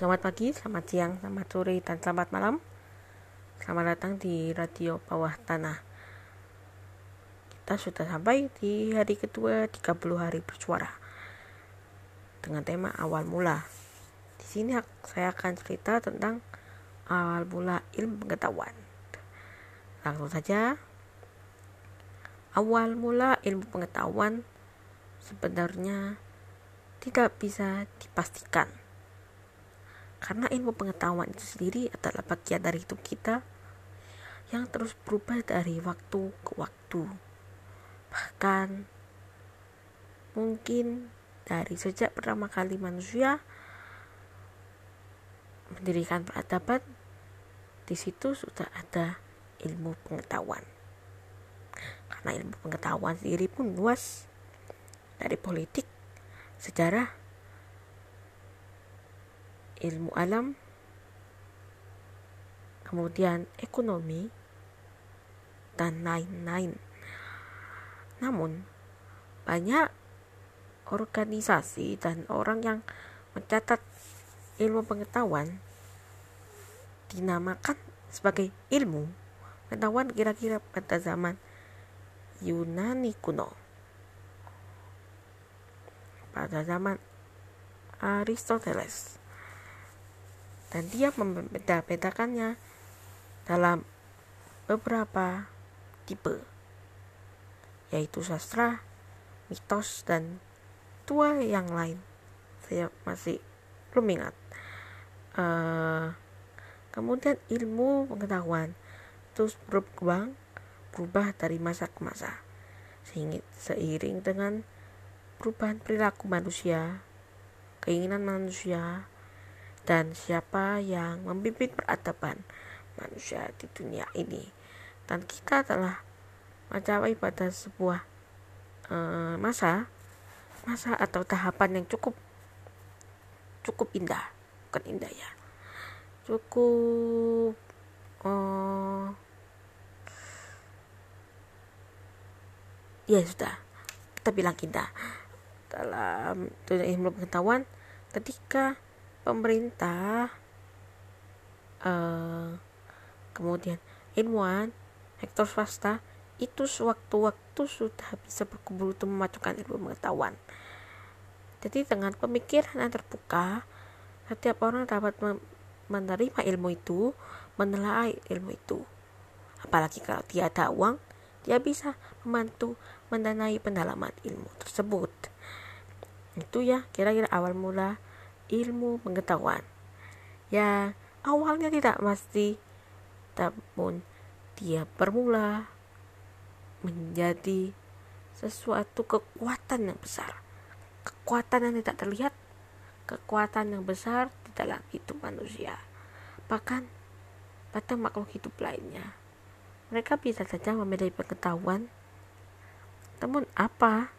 Selamat pagi, selamat siang, selamat sore, dan selamat malam. Selamat datang di Radio Bawah Tanah. Kita sudah sampai di hari kedua 30 hari bersuara dengan tema awal mula. Di sini saya akan cerita tentang awal mula ilmu pengetahuan. Langsung saja. Awal mula ilmu pengetahuan sebenarnya tidak bisa dipastikan. Karena ilmu pengetahuan itu sendiri adalah bagian dari hidup kita yang terus berubah dari waktu ke waktu. Bahkan mungkin dari sejak pertama kali manusia mendirikan peradaban, di situ sudah ada ilmu pengetahuan. Karena ilmu pengetahuan sendiri pun luas dari politik, sejarah, ilmu alam, kemudian ekonomi, dan lain-lain. Namun, banyak organisasi dan orang yang mencatat ilmu pengetahuan dinamakan sebagai ilmu pengetahuan kira-kira pada zaman Yunani kuno pada zaman Aristoteles dan dia membeda-bedakannya dalam beberapa tipe yaitu sastra, mitos dan dua yang lain. Saya masih belum ingat. Uh, kemudian ilmu pengetahuan. Terus berkembang berubah dari masa ke masa. Seiring dengan perubahan perilaku manusia, keinginan manusia, dan siapa yang memimpin peradaban manusia di dunia ini. Dan kita telah mencapai pada sebuah uh, masa masa atau tahapan yang cukup cukup indah, bukan indah ya. Cukup uh, ya sudah kita bilang indah dalam dunia ilmu pengetahuan ketika pemerintah uh, kemudian ilmuwan sektor swasta itu sewaktu-waktu sudah bisa berkumpul untuk memajukan ilmu pengetahuan. Jadi dengan pemikiran yang terbuka setiap orang dapat menerima ilmu itu menelaah ilmu itu. Apalagi kalau dia ada uang dia bisa membantu mendanai pendalaman ilmu tersebut. Itu ya kira-kira awal mula ilmu pengetahuan. Ya awalnya tidak pasti namun dia bermula menjadi sesuatu kekuatan yang besar. Kekuatan yang tidak terlihat kekuatan yang besar di dalam hidup manusia. Bahkan pada makhluk hidup lainnya. Mereka bisa saja memiliki pengetahuan. Namun apa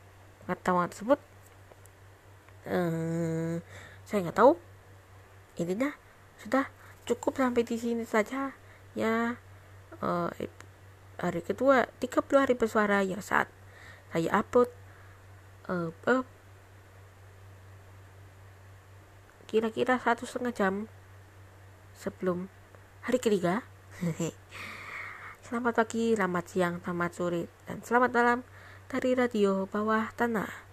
pengetahuan tersebut? Eh, saya nggak tahu. Intinya sudah. Cukup sampai di sini saja. Ya eh, hari kedua 30 hari bersuara yang saat saya upload eh, eh, kira-kira satu setengah jam sebelum hari ketiga. Selamat pagi selamat siang selamat sore dan selamat malam dari radio bawah tanah